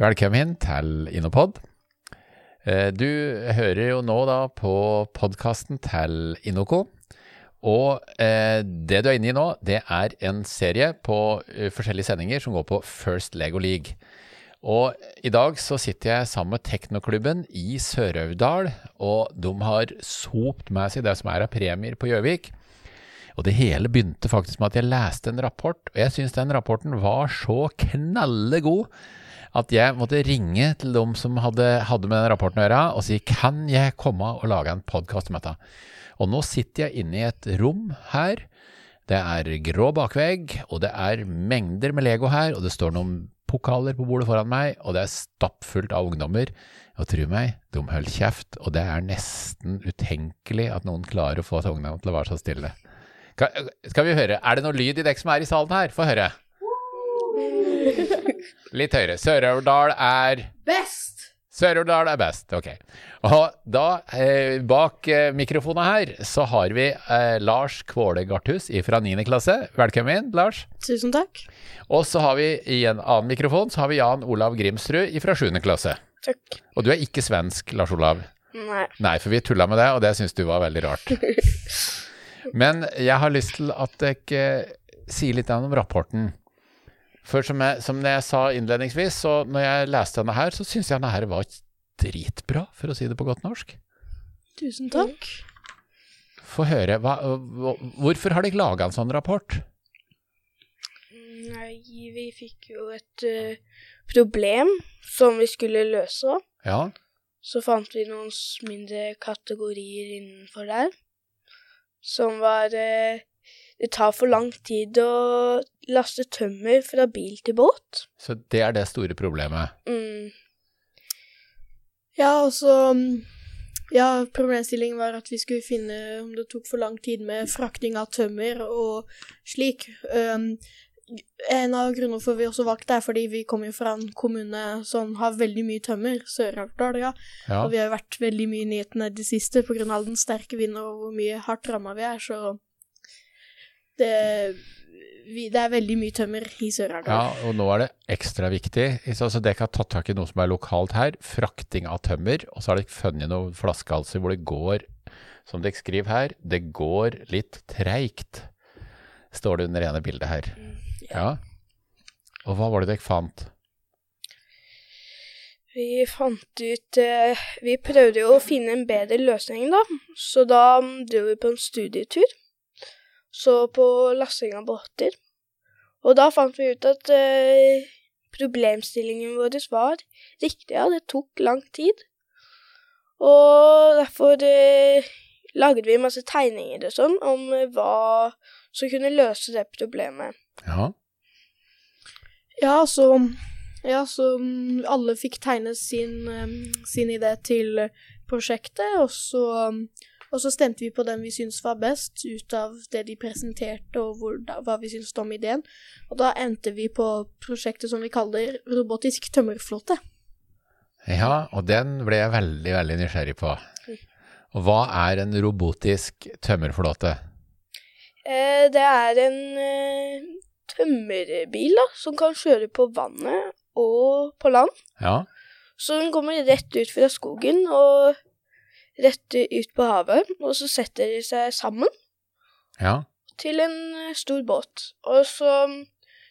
Velkommen til Innopod. Eh, Du hører jo nå da på podkasten til Innoco. Og eh, det du er inne i nå, det er en serie på eh, forskjellige sendinger som går på First Lego League. Og i dag så sitter jeg sammen med Teknoklubben i Sør-Aurdal, og de har sopt med seg det som er av premier på Gjøvik. Og det hele begynte faktisk med at jeg leste en rapport, og jeg syns den rapporten var så knallegod at jeg måtte ringe til dem som hadde, hadde med den rapporten å gjøre, og si kan jeg komme og lage en podkast om dette. Og nå sitter jeg inne i et rom her. Det er grå bakvegg, og det er mengder med Lego her, og det står noen pokaler på bordet foran meg, og det er stappfullt av ungdommer. Og tro meg, de holder kjeft, og det er nesten utenkelig at noen klarer å få ungdommen til å være så stille. Skal vi høre, er det noe lyd i dere som er i salen her? Få høre. Litt høyere. Sør-Aurdal er Best! Sør-Aurdal er best, ok. Og da, eh, bak eh, mikrofonen her, så har vi eh, Lars Kvåle Garthus fra 9. klasse. Velkommen, Lars. Tusen takk. Og så har vi i en annen mikrofon, så har vi Jan Olav Grimsrud fra 7. klasse. Takk. Og du er ikke svensk, Lars Olav. Nei. Nei, for vi tulla med det, og det syns du var veldig rart. Men jeg har lyst til at dere eh, sier litt om rapporten. For som jeg, som jeg sa innledningsvis, så når jeg leste denne her, så syns jeg denne her var dritbra, for å si det på godt norsk. Tusen takk. Få høre, hva, hvorfor har dere laga en sånn rapport? Nei, vi fikk jo et uh, problem som vi skulle løse. Ja, Så fant vi noen mindre kategorier innenfor der. Som var uh, Det tar for lang tid å laste tømmer fra bil til båt. så det er det store problemet. Mm. Ja, altså Ja, problemstillingen var at vi skulle finne om det tok for lang tid med frakting av tømmer og slik. Um, en av grunnene for vi også valgte er fordi vi kommer jo fra en kommune som har veldig mye tømmer, Sør-Aurdal, ja. Ja, Og vi har vært veldig mye i nyhetene i det siste pga. den sterke vinden og hvor mye hardt ramma vi er, så det, vi, det er veldig mye tømmer i Sør-Aurdal. ja, og nå er det ekstra viktig. Så altså, dere har tatt tak i noe som er lokalt her, frakting av tømmer. Og så har dere funnet noen flaskehalser hvor det går, som dere skriver her, det går litt treigt, står det under ene bildet her. Ja. Og hva var det dere fant? Vi fant ut eh, Vi prøvde jo å finne en bedre løsning, da. Så da mm, dro vi på en studietur. Så på lasting av båter. Og da fant vi ut at eh, problemstillingen vår var riktig, ja. Det tok lang tid. Og derfor eh, lagde vi masse tegninger og sånn om eh, hva som kunne løse det problemet. Ja. Ja, så Ja, så alle fikk tegne sin, sin idé til prosjektet, og så, og så stemte vi på den vi syntes var best, ut av det de presenterte, og hvor, da, hva vi syntes om ideen. Og da endte vi på prosjektet som vi kaller robotisk tømmerflåte. ja, og den ble jeg veldig, veldig nysgjerrig på. Og hva er en robotisk tømmerflåte? Eh, det er en eh, tømmerbil da, som kan kjøre på vannet og på land. Ja, Så den kommer rett ut fra skogen og rett ut på havet, og så setter de seg sammen ja, til en eh, stor båt. Og så mm,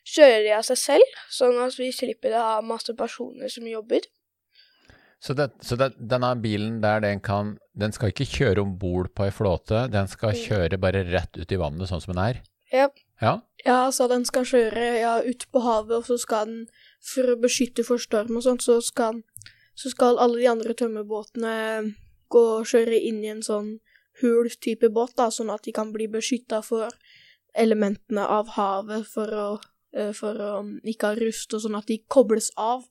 kjører de av seg selv, sånn at vi slipper å ha masse personer som jobber. Så, det, så det, denne bilen der, den, kan, den skal ikke kjøre om bord på ei flåte, den skal kjøre bare rett ut i vannet, sånn som den er? Ja. Ja, Ja, så den skal kjøre ja, ut på havet, og så skal den, for å beskytte for storm og sånt, så skal, så skal alle de andre tømmerbåtene gå og kjøre inn i en sånn hul type båt, da, sånn at de kan bli beskytta for elementene av havet for å, eh, for å ikke ha rust, og sånn at de kobles av.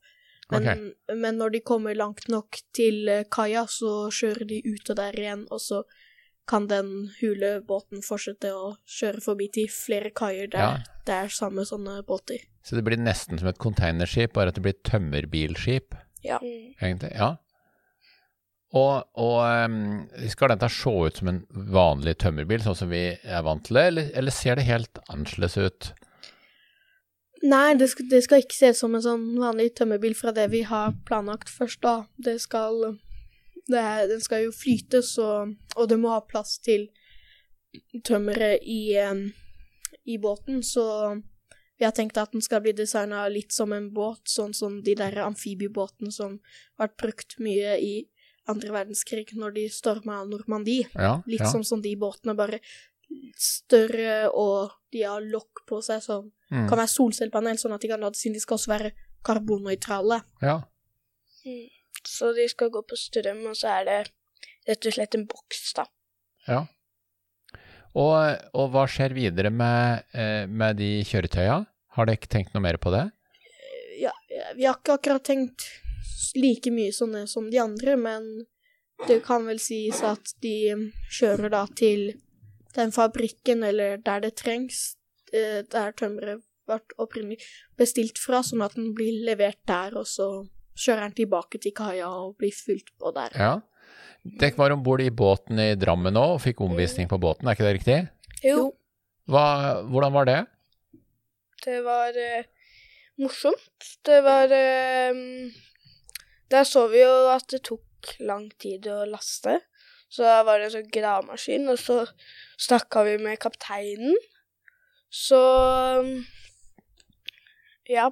Men, men når de kommer langt nok til eh, kaia, så kjører de ute der igjen, og så kan den hule båten fortsette å kjøre forbi til flere kaier der Ja. det er samme sånne båter. så det blir nesten som et containerskip, bare at det blir tømmerbilskip, Ja. Mm. egentlig. Ja. Og, og skal dette se ut som en vanlig tømmerbil, sånn som vi er vant til det, eller, eller ser det helt annerledes ut? Nei, det skal, det skal ikke se ut som en sånn vanlig tømmerbil fra det vi har planlagt først, da. Det skal det Den skal jo flytes, og, og det må ha plass til tømmeret i, i båten, så vi har tenkt at den skal bli designa litt som en båt, sånn som de der amfibiebåtene som har vært brukt mye i andre verdenskrig når de storma Normandie. Ja, Litt ja. sånn som de båtene, bare større, og de har lokk på seg som Mm. kan være solcellepanel, sånn at de kan lades inn. De skal også være karbonnøytrale. ja. Så de skal gå på strøm, og så er det rett og slett en boks, da. ja. Og, og hva skjer videre med, eh, med de kjøretøya? Har dere ikke tenkt noe mer på det? Ja, vi har ikke akkurat tenkt like mye sånne som de andre, men det kan vel sies at de kjører da til den fabrikken eller der det trengs, eh, der tømmeret ble opprinnelig bestilt fra, sånn at den blir levert der, og så kjører den tilbake til kaia og blir fylt på der. Ja. Dere var om bord i båten i Drammen nå og fikk omvisning på båten, er ikke det riktig? Jo, Hva, hvordan var det? det var eh, morsomt. Det var eh, Der så vi jo at det tok lang tid å laste. Så da var det en sånn gravemaskin, og så snakka vi med kapteinen. Så ja.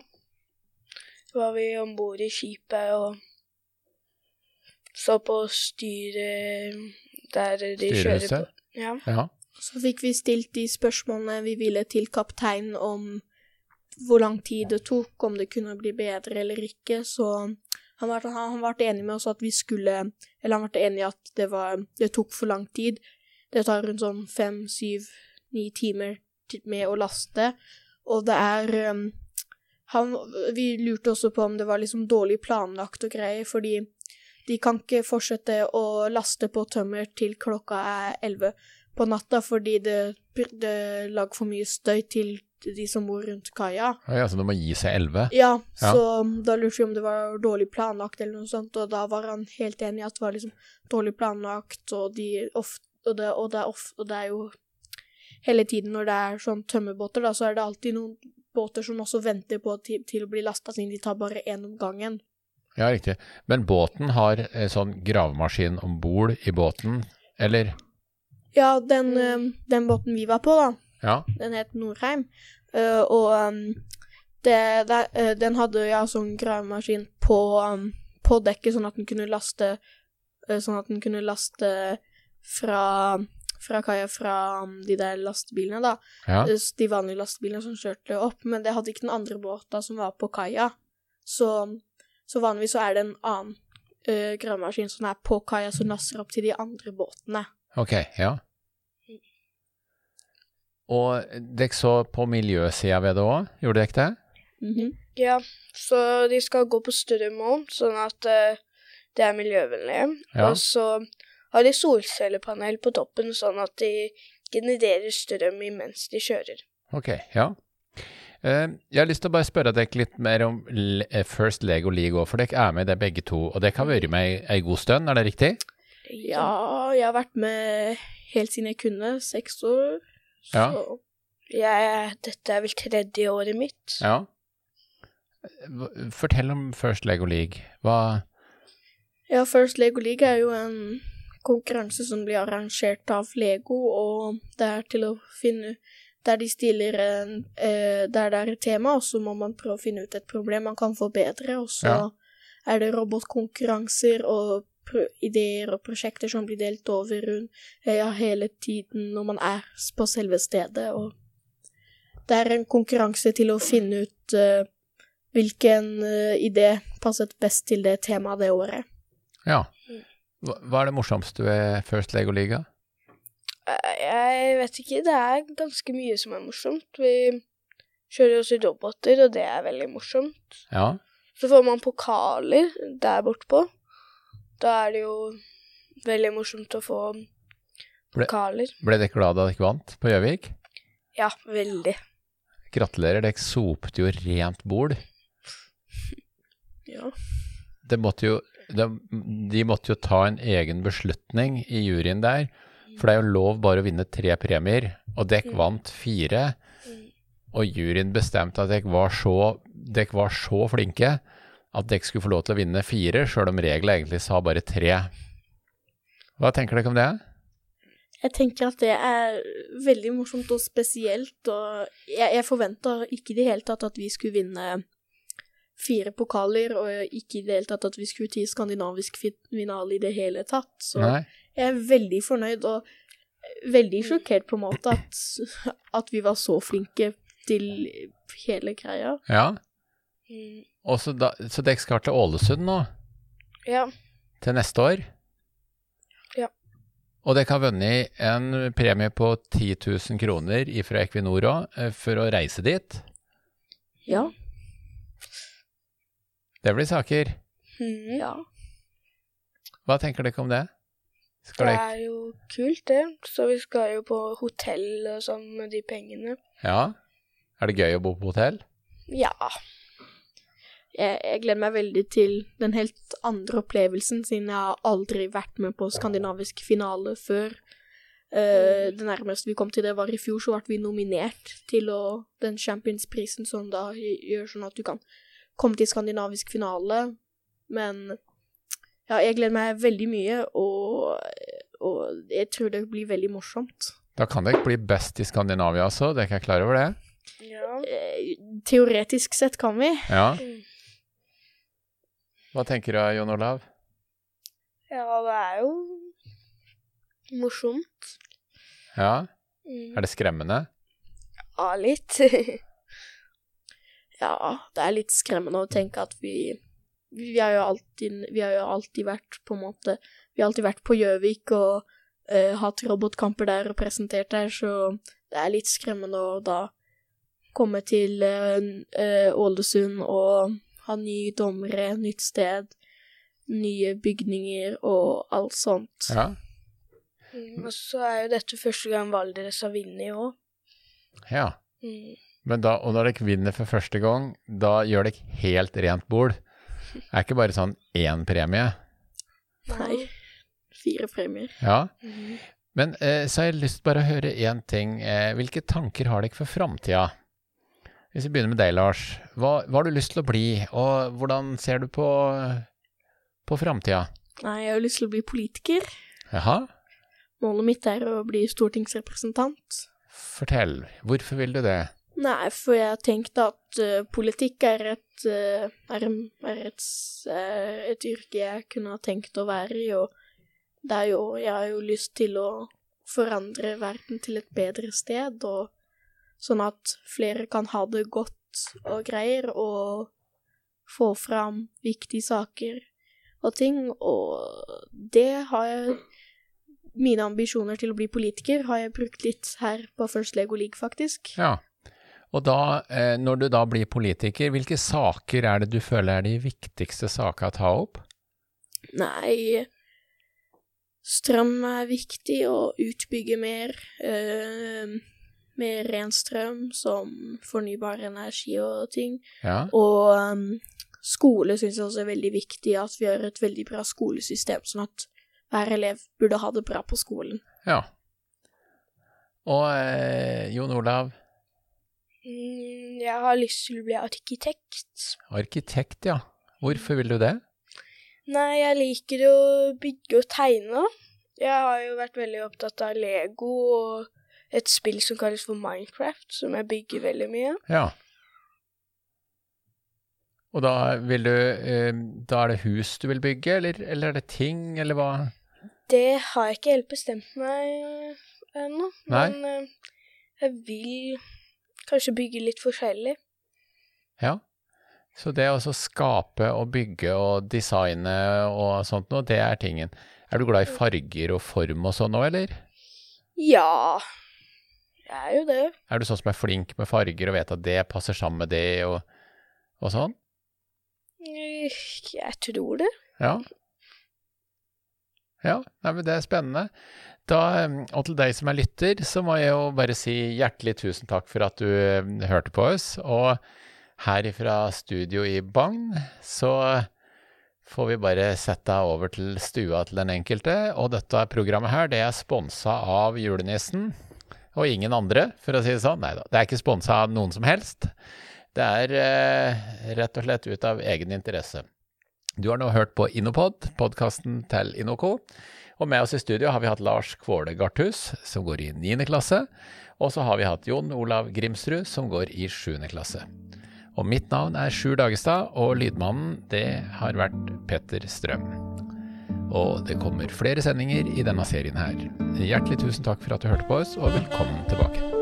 Var vi om bord i skipet og så på styret der de kjører på. Ja. Ja. Så fikk vi stilt de spørsmålene vi ville til kapteinen om hvor lang tid det tok, om det kunne bli bedre eller ikke, så han var, han ble enig med oss at vi skulle Eller han var enig at det, var, det tok for lang tid. Det tar rundt sånn fem, syv, ni timer med å laste, og det er um, han, Vi lurte også på om det var liksom dårlig planlagt og greier, fordi de kan ikke fortsette å laste på tømmer til klokka er elleve på natta fordi det, det lage for mye støy til de som bor rundt kaia. Ja, så det må gi seg elleve? Ja, Ja. så da lurte vi om det var dårlig planlagt eller noe sånt, og da var han helt enig i at det var liksom dårlig planlagt, og, de ofte, og, det, og, det ofte, og det er jo hele tiden når det er sånn tømmerbåter, da, så er det alltid noen båter som også venter på til, til å bli lasta inn, de tar bare én om gangen. Ja, riktig. Men båten har eh, sånn gravemaskin om bord i båten, eller? Ja, den, eh, den båten vi var på, da, Ja. Den het Norheim, Uh, og um, det, det, uh, den hadde ja sånn gravemaskin på, um, på dekket, sånn at den kunne laste uh, Sånn at den kunne laste fra, fra kaia fra um, de der lastebilene, da. ja. De vanlige lastebilene som kjørte opp, men det hadde ikke den andre båta som var på kaia. Så, så vanligvis så er det en annen uh, gravemaskin som er på kaia, som laster opp til de andre båtene. Ok, ja. Og dere så på miljøsida ved det òg, gjorde dere ikke det? -hmm. Ja, så de skal gå på strøm òg, sånn at uh, det er miljøvennlig. Ja. Og så har de solcellepanel på toppen, sånn at de genererer strøm imens de kjører. Ok, ja. Uh, Jeg har lyst til å bare spørre dere litt mer om Le- eh, First Lego League òg, for dere er med i det begge to. Og dere har vært med ei god stund, er det riktig? Ja, jeg har vært med helt siden jeg kunne, seks år. Ja. Så Jeg, dette er vel tredje året mitt. Ja. Fortell om First Lego League. Hva Ja, First Lego League er jo en konkurranse som blir arrangert av Lego, og det er til å finne Der de stiller en eh, Der det er et tema, og så må man prøve å finne ut et problem man kan forbedre, og så Ja. er det robotkonkurranser og ideer og prosjekter som blir delt over eh, ja, hele tiden når man er på selve stedet, og det er en konkurranse til å finne ut uh, hvilken uh, idé passet best til det temaet det året. Ja. Hva hva er det morsomste ved First Lego Liga? Jeg vet ikke, det er ganske mye som er morsomt. Vi kjører oss i roboter, og det er veldig morsomt. Ja. Så får man pokaler der bortpå. Da er det jo veldig morsomt å få Ble- pokaler. Ble dere glad da dere vant på Gjøvik? Ja, veldig. Gratulerer, dere sopte jo rent bord. Ja. Det måtte jo, de, de måtte jo ta en egen beslutning i juryen der, for det er jo lov bare å vinne tre premier, og dere Mm. vant fire. Mm. og juryen bestemte at dere var, så- dere var så flinke at dere skulle få lov til å vinne fire, sjøl om reglene egentlig sa bare tre. Hva tenker dere om det? Jeg tenker at det er veldig morsomt og spesielt, og jeg, jeg forventa ikke i det hele tatt at vi skulle vinne fire pokaler, og ikke i det hele tatt at vi skulle til skandinavisk fi- finale i det hele tatt. Så Nei? jeg er veldig fornøyd og veldig sjokkert på en måte at, at vi var så flinke til hele greia. Ja? Mm. Og så, da, så dere skal til Ålesund nå, Ja. til neste år? Ja. Og dere har vunnet en premie på 10 000 kroner fra Equinor òg, for å reise dit. Ja. Det blir saker. Mm. ja. Hva tenker dere om det? Skal Det er jo kult, det. Så vi skal jo på hotell og sånn med de pengene. Ja? Er det gøy å bo på hotell? Ja. Jeg, jeg gleder meg veldig til den helt andre opplevelsen, siden jeg har aldri vært med på skandinavisk finale før. Uh, det nærmeste vi kom til det, var i fjor, så ble vi nominert til å, den Champions-prisen, som da gjør sånn at du kan komme til skandinavisk finale. Men ja, jeg gleder meg veldig mye, og, og jeg tror det blir veldig morsomt. Da kan dere bli best i Skandinavia også, dere er klar over det? Ja. Eh, teoretisk sett kan vi. Ja. Hva tenker du, Jon Olav? ja, det er jo morsomt. Ja? Mm. Er det skremmende? Ja, litt. Ja, det er litt skremmende å tenke at vi Vi har alltid, vi har jo alltid vært på en måte Vi har alltid vært på Gjøvik og uh, hatt robotkamper der og presentert der, så det er litt skremmende å da komme til Ålesund uh, Ålesund og ha nye dommere, nytt sted, nye bygninger og alt sånt. Ja? Mm, Og så er jo dette første gang Valdres har vunnet òg. ja. Mm. Men da, og når dere vinner for første gang, da gjør dere helt rent bord. Det er ikke bare sånn én premie. Nei. Fire premier. Ja. Mm. Men eh, så har jeg lyst bare å høre én ting. Eh, hvilke tanker har dere for framtida? Hvis vi begynner med deg, Lars. Hva, hva har du lyst til å bli, og hvordan ser du på, på framtida? Nei, jeg har lyst til å bli politiker. Jaha, Målet mitt er å bli stortingsrepresentant. fortell. Hvorfor vil du det? Nei, for jeg tenkte at uh, politikk er et uh, er, er et, s- eh, et yrke jeg kunne ha tenkt å være i, og er jo Jeg har jo lyst til å forandre verden til et bedre sted, og sånn at flere kan ha det godt og greier, og få fram viktige saker og ting, og det har jeg Mine ambisjoner til å bli politiker har jeg brukt litt her på First Lego League, faktisk. Ja. Og da, eh, når du da blir politiker, hvilke saker er det du føler er de viktigste sakene å ta opp? Nei, strøm er viktig, å utbygge mer. eh, mer ren strøm, som fornybar energi og ting. Ja. Og um, skole syns jeg også er veldig viktig, at vi har et veldig bra skolesystem, sånn at hver elev burde ha det bra på skolen. ja. Og eh, Jon Olav, Mm, jeg har lyst til å bli arkitekt. arkitekt, ja. Hvorfor vil du det? Nei, jeg liker å bygge og tegne. Jeg har jo vært veldig opptatt av Lego og et spill som kalles for Minecraft, som jeg bygger veldig mye. Ja. Og da vil du eh, Da er det hus du vil bygge, eller, eller er det ting, eller hva? Det har jeg ikke helt bestemt meg øh, ennå, Nei. men øh, jeg vil kanskje bygge litt forskjellig. Ja. Så det å skape og bygge og designe og sånt noe, det er tingen. Er du glad i farger og form og sånn òg, eller? Ja, jeg er jo det. Er du sånn som er flink med farger og vet at det passer sammen med det og, og sånn? Eh, Jeg tror det. Ja. Ja, nei, men det er spennende. Da, og til deg som er lytter, så må jeg jo bare si hjertelig tusen takk for at du hørte på oss. Og her fra studio i Bagn så får vi bare sette deg over til stua til den enkelte. Og dette programmet her, det er sponsa av julenissen. Og ingen andre, for å si det sånn. Nei da, det er ikke sponsa av noen som helst. Det er eh, rett og slett ut av egen interesse. Du har nå hørt på Innopod, podkasten til Innoco. Og med oss i studio har vi hatt Lars Kvåle Garthus, som går i 9. klasse. Og så har vi hatt Jon Olav Grimsrud, som går i 7. klasse. Og mitt navn er Sjur Dagestad, og lydmannen det har vært Petter Strøm. Og det kommer flere sendinger i denne serien her. Hjertelig tusen takk for at du hørte på oss, og velkommen tilbake.